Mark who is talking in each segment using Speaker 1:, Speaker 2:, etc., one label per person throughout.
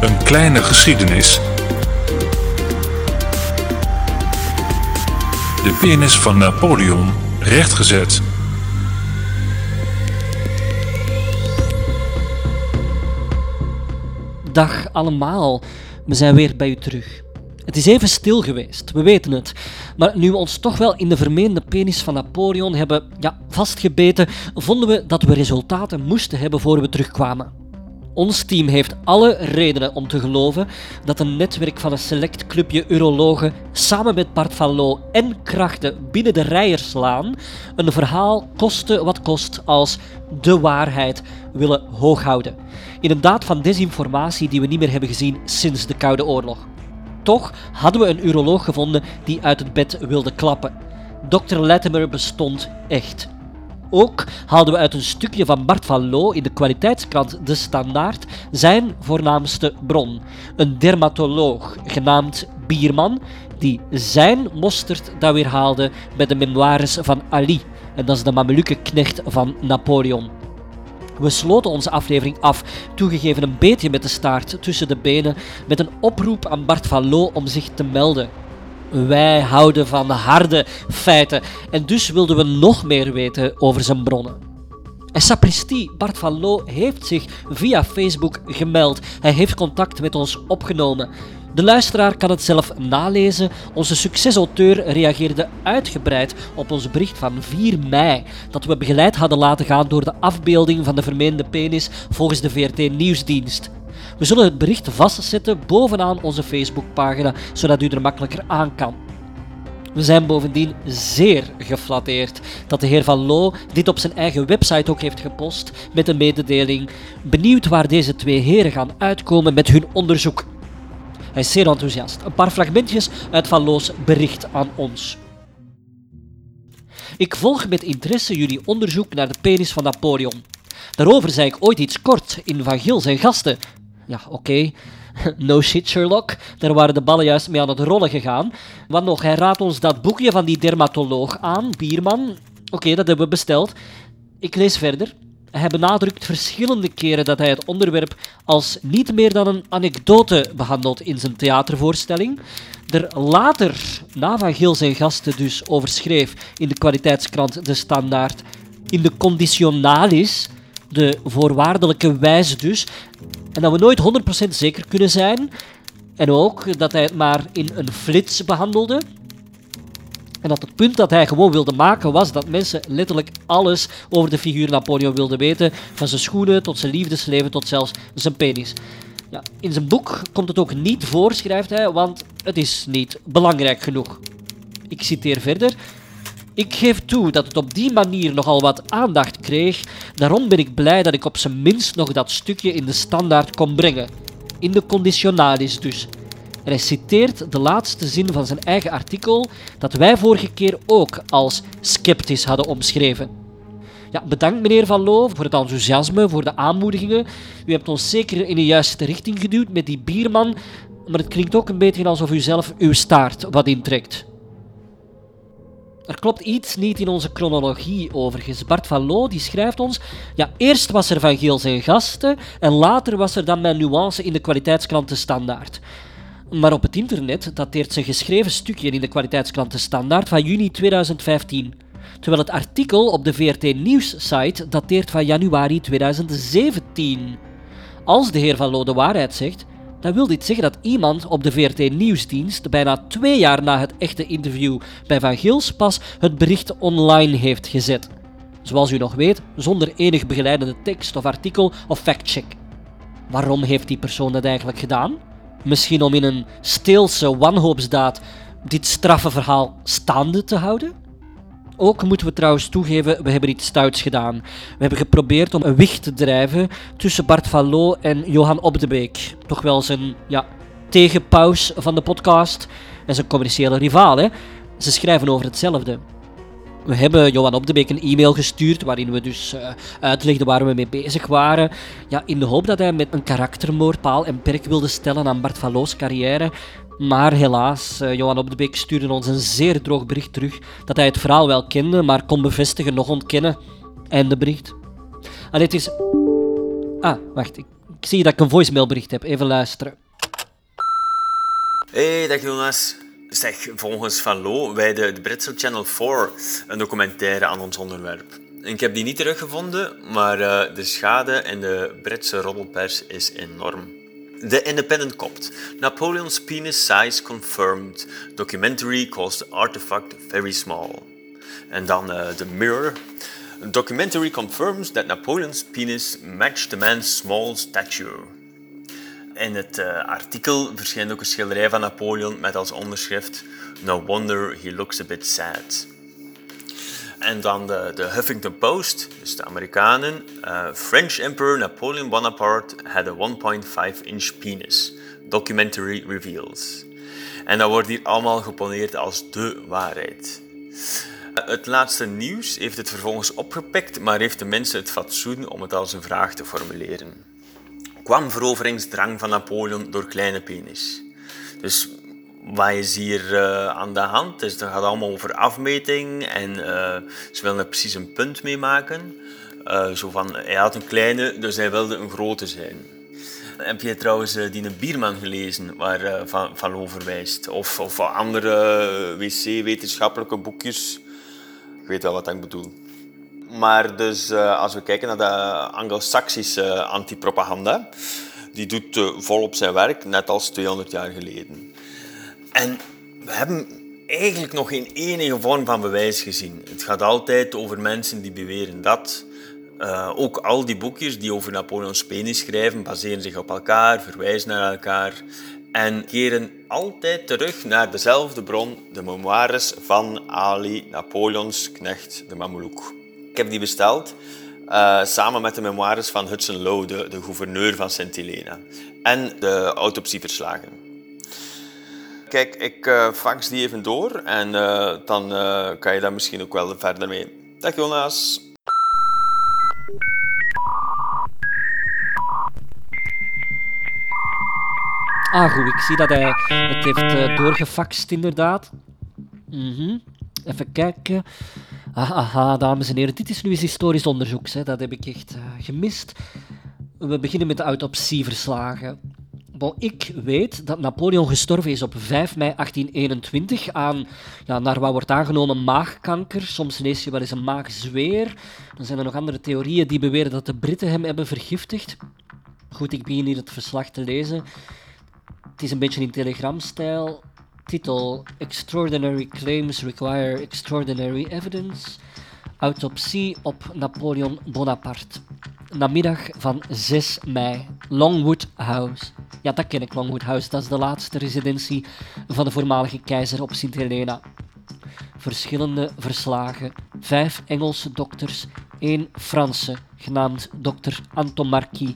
Speaker 1: Een kleine geschiedenis. De penis van Napoleon rechtgezet.
Speaker 2: Dag allemaal, we zijn weer bij u terug. Het is even stil geweest, we weten het. Maar nu we ons toch wel in de vermeende penis van Napoleon hebben ja, vastgebeten, vonden we dat we resultaten moesten hebben voor we terugkwamen. Ons team heeft alle redenen om te geloven dat een netwerk van een select clubje urologen samen met Bart van Loo en krachten binnen de Rijerslaan een verhaal koste wat kost als de waarheid willen hooghouden. In een daad van desinformatie die we niet meer hebben gezien sinds de Koude Oorlog. Toch hadden we een uroloog gevonden die uit het bed wilde klappen. Dr. Latimer bestond echt. Ook haalden we uit een stukje van Bart van Loo in de kwaliteitskrant De Standaard zijn voornaamste bron. Een dermatoloog genaamd Bierman, die zijn mosterd dat weer haalde bij de memoires van Ali. En dat is de Mameluke knecht van Napoleon. We sloten onze aflevering af, toegegeven een beetje met de staart tussen de benen, met een oproep aan Bart van Loo om zich te melden. Wij houden van harde feiten en dus wilden we nog meer weten over zijn bronnen. En sapristi, Bart van Loo, heeft zich via Facebook gemeld. Hij heeft contact met ons opgenomen. De luisteraar kan het zelf nalezen. Onze succesauteur reageerde uitgebreid op ons bericht van 4 mei, dat we begeleid hadden laten gaan door de afbeelding van de vermeende penis volgens de VRT Nieuwsdienst. We zullen het bericht vastzetten bovenaan onze Facebookpagina, zodat u er makkelijker aan kan. We zijn bovendien zeer geflatteerd dat de heer Van Loo dit op zijn eigen website ook heeft gepost met een mededeling. Benieuwd waar deze twee heren gaan uitkomen met hun onderzoek. Hij is zeer enthousiast. Een paar fragmentjes uit Van Loo's bericht aan ons. Ik volg met interesse jullie onderzoek naar de penis van Napoleon. Daarover zei ik ooit iets kort in Van Gils en Gasten. Ja, oké. No shit, Sherlock. Daar waren de ballen juist mee aan het rollen gegaan. Wat nog, hij raadt ons dat boekje van die dermatoloog aan, Bierman. Oké, dat hebben we besteld. Ik lees verder. Hij benadrukt verschillende keren dat hij het onderwerp als niet meer dan een anekdote behandelt in zijn theatervoorstelling. Er later, na Van Gils en gasten dus, over schreef in de kwaliteitskrant De Standaard. In de conditionalis, de voorwaardelijke wijze dus. En dat we nooit 100% zeker kunnen zijn. En ook dat hij het maar in een flits behandelde. En dat het punt dat hij gewoon wilde maken was dat mensen letterlijk alles over de figuur Napoleon wilden weten. Van zijn schoenen tot zijn liefdesleven tot zelfs zijn penis. Ja, in zijn boek komt het ook niet voor, schrijft hij, want het is niet belangrijk genoeg. Ik citeer verder. Ik geef toe dat het op die manier nogal wat aandacht kreeg. Daarom ben ik blij dat ik op zijn minst nog dat stukje in de standaard kon brengen. In de conditionalis dus. Hij citeert de laatste zin van zijn eigen artikel, dat wij vorige keer ook als sceptisch hadden omschreven. Ja, bedankt meneer Van Loo voor het enthousiasme, voor de aanmoedigingen. U hebt ons zeker in de juiste richting geduwd met die bierman, maar het klinkt ook een beetje alsof u zelf uw staart wat intrekt. Er klopt iets niet in onze chronologie overigens. Bart van Loo die schrijft ons... Ja, eerst was er Van Geel zijn gasten en later was er dan mijn nuance in de kwaliteitskranten standaard. Maar op het internet dateert zijn geschreven stukje in de kwaliteitskranten standaard van juni 2015. Terwijl het artikel op de VRT Nieuws-site dateert van januari 2017. Als de heer Van Loo de waarheid zegt, dan wil dit zeggen dat iemand op de VRT Nieuwsdienst bijna twee jaar na het echte interview bij Van Gils pas het bericht online heeft gezet. Zoals u nog weet, zonder enig begeleidende tekst of artikel of factcheck. Waarom heeft die persoon dat eigenlijk gedaan? Misschien om in een steelse wanhoopsdaad dit straffe verhaal staande te houden? Ook moeten we trouwens toegeven, we hebben iets stouts gedaan. We hebben geprobeerd om een wicht te drijven tussen Bart van Loo en Johan Op de Beek. Toch wel zijn ja, tegenpaus van de podcast en zijn commerciële rivaal. Hè? Ze schrijven over hetzelfde. We hebben Johan Op de Beek een e-mail gestuurd waarin we dus uh, uitlegden waar we mee bezig waren. Ja, in de hoop dat hij met een karaktermoord paal en perk wilde stellen aan Bart van Loo's carrière. Maar helaas, uh, Johan Op de stuurde ons een zeer droog bericht terug dat hij het verhaal wel kende, maar kon bevestigen nog ontkennen. Einde bericht. En is... Ah, wacht, ik zie dat ik een voicemailbericht heb. Even luisteren.
Speaker 3: Hey, dag Jonas. Zeg, volgens Van Loo wijde de Britse Channel 4 een documentaire aan ons onderwerp. Ik heb die niet teruggevonden, maar uh, de schade in de Britse roddelpers is enorm. The Independent kopt. Napoleon's penis size confirmed. Documentary calls the artifact very small. En dan uh, The Mirror. Documentary confirms that Napoleon's penis matched the man's small stature. In het uh, artikel verschijnt ook een schilderij van Napoleon met als onderschrift No wonder he looks a bit sad. En dan de, de Huffington Post, dus de Amerikanen. Uh, French Emperor Napoleon Bonaparte had a 1.5 inch penis. Documentary reveals. En dat wordt hier allemaal geponeerd als de waarheid. Het laatste nieuws heeft het vervolgens opgepikt, maar heeft de mensen het fatsoen om het als een vraag te formuleren. Kwam veroveringsdrang van Napoleon door kleine penis? Dus wat is hier uh, aan de hand? Dus het gaat allemaal over afmeting en uh, ze willen er precies een punt mee maken. Uh, zo van, hij had een kleine, dus hij wilde een grote zijn. Heb je trouwens die Bierman gelezen waar van, van over wijst? Of, of andere wc-wetenschappelijke boekjes? Ik weet wel wat ik bedoel. Maar dus als we kijken naar de Anglo-Saxische antipropaganda, die doet volop zijn werk, net als 200 jaar geleden. En we hebben eigenlijk nog geen enige vorm van bewijs gezien. Het gaat altijd over mensen die beweren dat. Uh, ook al die boekjes die over Napoleons penis schrijven, baseren zich op elkaar, verwijzen naar elkaar en keren altijd terug naar dezelfde bron, de memoires van Ali, Napoleons knecht, de Mamelouk. Ik heb die besteld uh, samen met de memoires van Hudson Lowe, de, de gouverneur van Sint Helena, en de autopsieverslagen. Kijk, ik uh, fax die even door en uh, dan uh, kan je daar misschien ook wel verder mee. Dag Jonas.
Speaker 2: Ah, goed, ik zie dat hij het heeft doorgefaxt, inderdaad. Mm Even kijken. Ah, aha, dames en heren, dit is nu eens historisch onderzoek. Hè. Dat heb ik echt gemist. We beginnen met de autopsieverslagen. Bon, ik weet dat Napoleon gestorven is op 5 mei 1821 aan, ja, naar wat wordt aangenomen, maagkanker. Soms lees je wel eens een maagzweer. Dan zijn er nog andere theorieën die beweren dat de Britten hem hebben vergiftigd. Goed, ik begin hier het verslag te lezen. Het is een beetje in telegramstijl. Titel: Extraordinary claims require extraordinary evidence. Autopsie op Napoleon Bonaparte. Namiddag van 6 mei. Longwood House. Ja, dat ken ik, Longwood House. Dat is de laatste residentie van de voormalige keizer op Sint Helena. Verschillende verslagen. Vijf Engelse dokters, één Franse, genaamd dokter Anton Marquis.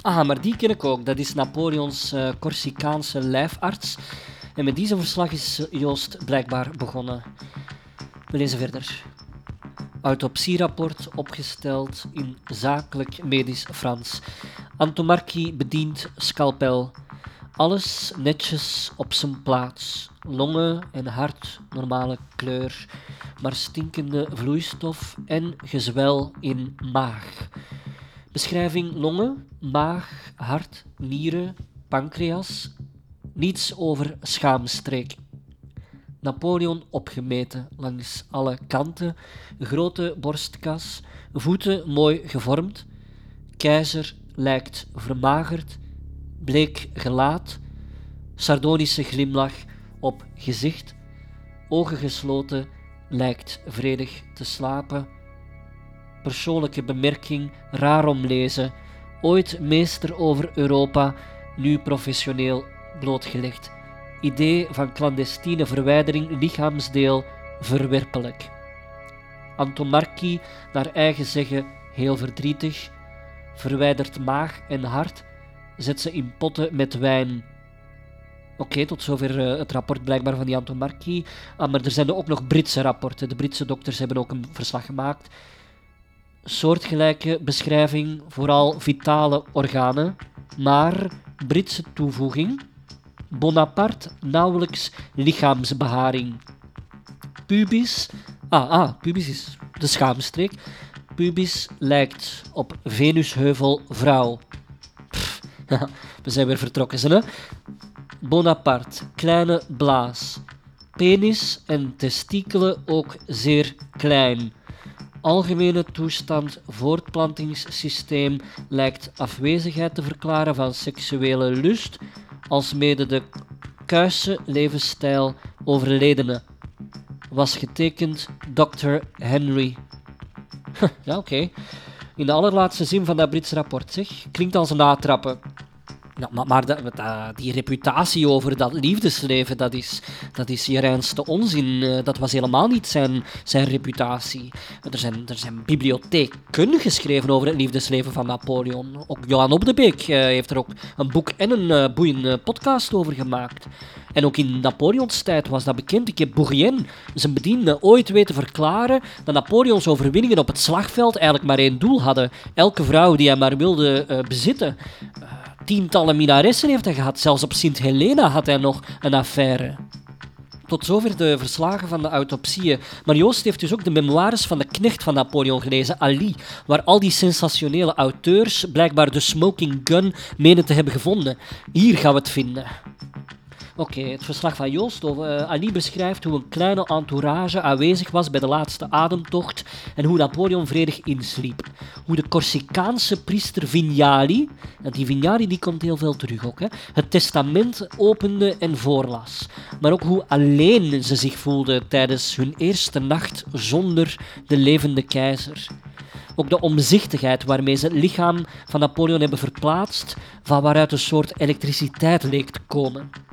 Speaker 2: Ah, maar die ken ik ook. Dat is Napoleons uh, Corsicaanse lijfarts. En met deze verslag is Joost blijkbaar begonnen. We lezen verder. Autopsierapport opgesteld in zakelijk medisch Frans. Antomarchi bedient scalpel. Alles netjes op zijn plaats. Longen en hart normale kleur, maar stinkende vloeistof en gezwel in maag. Beschrijving longen, maag, hart, nieren, pancreas. Niets over schaamstreek. Napoleon opgemeten langs alle kanten, grote borstkas, voeten mooi gevormd. Keizer lijkt vermagerd, bleek gelaat, sardonische glimlach op gezicht, ogen gesloten, lijkt vredig te slapen. Persoonlijke bemerking, raar om lezen, ooit meester over Europa, nu professioneel blootgelegd. Idee van clandestine verwijdering lichaamsdeel verwerpelijk. Antomarchi, naar eigen zeggen heel verdrietig, verwijdert maag en hart, zet ze in potten met wijn. Oké, tot zover uh, het rapport blijkbaar van die Antomarchi. Ah, maar er zijn ook nog Britse rapporten. De Britse dokters hebben ook een verslag gemaakt. Soortgelijke beschrijving, vooral vitale organen, maar Britse toevoeging Bonaparte nauwelijks lichaamsbeharing. Pubis, ah, ah, pubis is de schaamstreek. Pubis lijkt op Venusheuvel vrouw. We zijn weer vertrokken, hè? Bonaparte, kleine blaas. Penis en testikelen ook zeer klein. Algemene toestand voortplantingssysteem lijkt afwezigheid te verklaren van seksuele lust, alsmede de kuisse levensstijl overledene. Was getekend Dr. Henry. ja, oké. In de allerlaatste zin van dat Brits rapport, zeg. Klinkt als een natrappen. Maar maar dat- die reputatie over dat liefdesleven, dat is, dat is je reinste onzin. Eh, Dat was helemaal niet zijn, zijn reputatie. Er zijn, er zijn bibliotheken geschreven over het liefdesleven van Napoleon. Ook Johan Op de Beek eh, heeft er ook een boek en een eh, boeiende podcast over gemaakt. En ook in Napoleons tijd was dat bekend. Ik heb Bourrienne, zijn bediende, ooit weten verklaren dat Napoleons overwinningen op het slagveld eigenlijk maar één doel hadden. Elke vrouw die hij maar wilde bezitten. Tientallen minaressen heeft hij gehad. Zelfs op Sint Helena had hij nog een affaire. Tot zover de verslagen van de autopsieën. Maar Joost heeft dus ook de memoires van de knecht van Napoleon gelezen, Ali, waar al die sensationele auteurs blijkbaar de smoking gun menen te hebben gevonden. Hier gaan we het vinden. Oké, het verslag van Joost over eh, Ali beschrijft hoe een kleine entourage aanwezig was bij de laatste ademtocht en hoe Napoleon vredig insliep. Hoe de Corsicaanse priester Vignali, en die Vignali die komt heel veel terug ook, hè, het testament opende en voorlas. Maar ook hoe alleen ze zich voelden tijdens hun eerste nacht zonder de levende keizer. Ook de omzichtigheid waarmee ze het lichaam van Napoleon hebben verplaatst, van waaruit een soort elektriciteit leek te komen.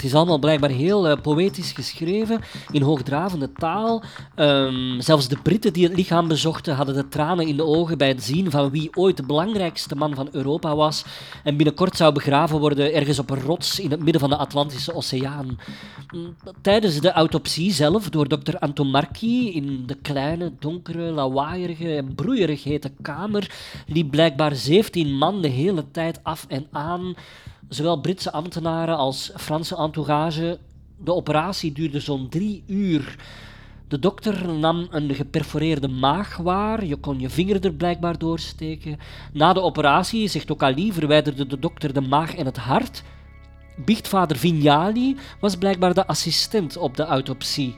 Speaker 2: Het is allemaal blijkbaar heel eh, poëtisch geschreven, in hoogdravende taal. Ehm, zelfs de Britten die het lichaam bezochten hadden de tranen in de ogen bij het zien van wie ooit de belangrijkste man van Europa was en binnenkort zou begraven worden ergens op een rots in het midden van de Atlantische Oceaan. Mm, Tijdens de autopsie zelf door dokter Antomarchi in de kleine, donkere, lawaaierige en broeierig hete kamer liep blijkbaar 17 man de hele tijd af en aan zowel Britse ambtenaren als Franse entourage. De operatie duurde zo'n drie uur. De dokter nam een geperforeerde maag waar. Je kon je vinger er blijkbaar doorsteken. Na de operatie, zegt ook Ali, verwijderde de dokter de maag en het hart. Biechtvader Vignali was blijkbaar de assistent op de autopsie.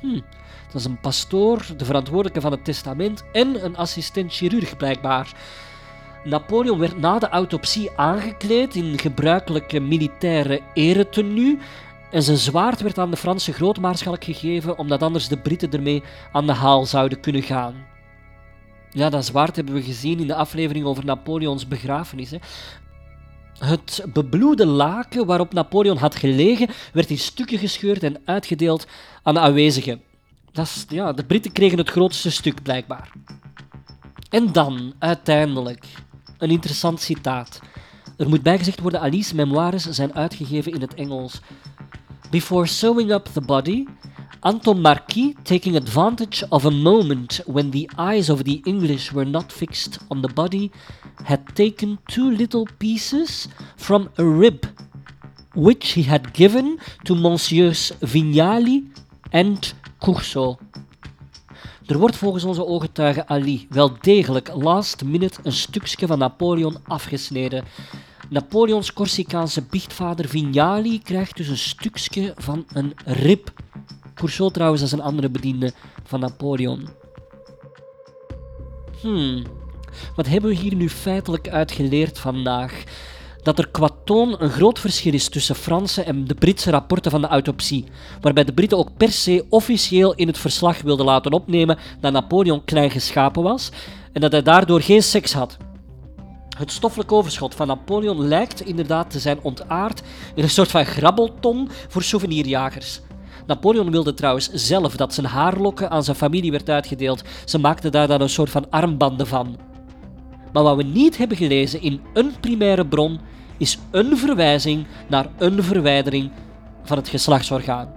Speaker 2: Hm, dat is een pastoor, de verantwoordelijke van het testament en een assistent chirurg blijkbaar. Napoleon werd na de autopsie aangekleed in gebruikelijke militaire eretenue en zijn zwaard werd aan de Franse grootmaarschalk gegeven omdat anders de Britten ermee aan de haal zouden kunnen gaan. Ja, dat zwaard hebben we gezien in de aflevering over Napoleons begrafenis. Hè. Het bebloede laken waarop Napoleon had gelegen werd in stukken gescheurd en uitgedeeld aan de aanwezigen. Dat is, ja, de Britten kregen het grootste stuk blijkbaar. En dan, uiteindelijk, een interessant citaat. Er moet bijgezegd worden, Ali's memoires zijn uitgegeven in het Engels. Before sewing up the body, Anton Marquis, taking advantage of a moment when the eyes of the English were not fixed on the body, had taken two little pieces from a rib, which he had given to Monsieurs Vignali and Coursault. Er wordt volgens onze ooggetuige Ali wel degelijk last minute een stukje van Napoleon afgesneden. Napoleons Corsicaanse biechtvader Vignali krijgt dus een stukje van een rib. Coursault trouwens is een andere bediende van Napoleon. Hmm, wat hebben we hier nu feitelijk uit geleerd vandaag? Dat er qua toon een groot verschil is tussen Franse en de Britse rapporten van de autopsie, waarbij de Britten ook per se officieel in het verslag wilden laten opnemen dat Napoleon klein geschapen was en dat hij daardoor geen seks had. Het stoffelijk overschot van Napoleon lijkt inderdaad te zijn ontaard in een soort van grabbelton voor souvenirjagers. Napoleon wilde trouwens zelf dat zijn haarlokken aan zijn familie werd uitgedeeld. Ze maakten daar dan een soort van armbanden van. Maar wat we niet hebben gelezen in een primaire bron is een verwijzing naar een verwijdering van het geslachtsorgaan.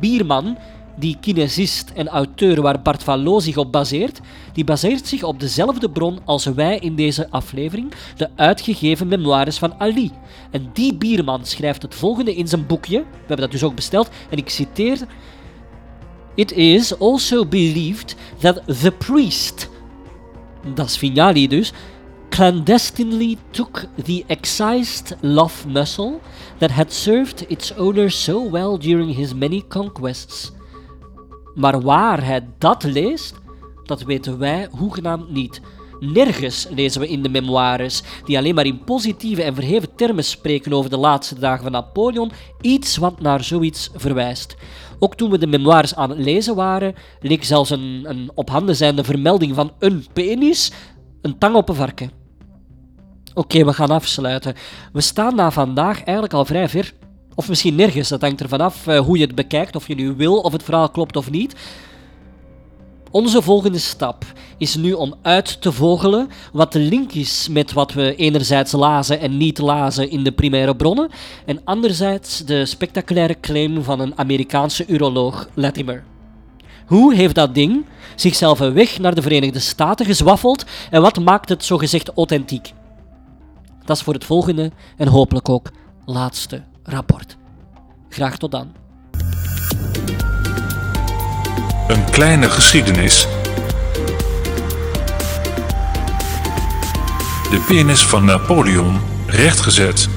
Speaker 2: Bierman, die kinesist en auteur waar Bart van zich op baseert, die baseert zich op dezelfde bron als wij in deze aflevering, de uitgegeven memoires van Ali. En die Bierman schrijft het volgende in zijn boekje, we hebben dat dus ook besteld, en ik citeer... It is also believed that the priest, dat is Vignali dus, clandestinely took the excised love muscle that had served its owner so well during his many conquests. Maar waar hij dat leest, dat weten wij hoegenaamd niet. Nergens lezen we in de memoires, die alleen maar in positieve en verheven termen spreken over de laatste dagen van Napoleon, iets wat naar zoiets verwijst. Ook toen we de memoires aan het lezen waren, leek zelfs een, een op handen zijnde vermelding van een penis een tang op een varken. Oké, we gaan afsluiten. We staan na vandaag eigenlijk al vrij ver. Of misschien nergens, dat hangt ervan af uh, hoe je het bekijkt, of je nu wil of het verhaal klopt of niet. Onze volgende stap is nu om uit te vogelen wat de link is met wat we enerzijds lazen en niet lazen in de primaire bronnen, en anderzijds de spectaculaire claim van een Amerikaanse uroloog Latimer. Hoe heeft dat ding zichzelf een weg naar de Verenigde Staten gezwaffeld en wat maakt het zogezegd authentiek? Dat is voor het volgende en hopelijk ook laatste rapport. Graag tot dan.
Speaker 1: Een kleine geschiedenis. De penis van Napoleon rechtgezet.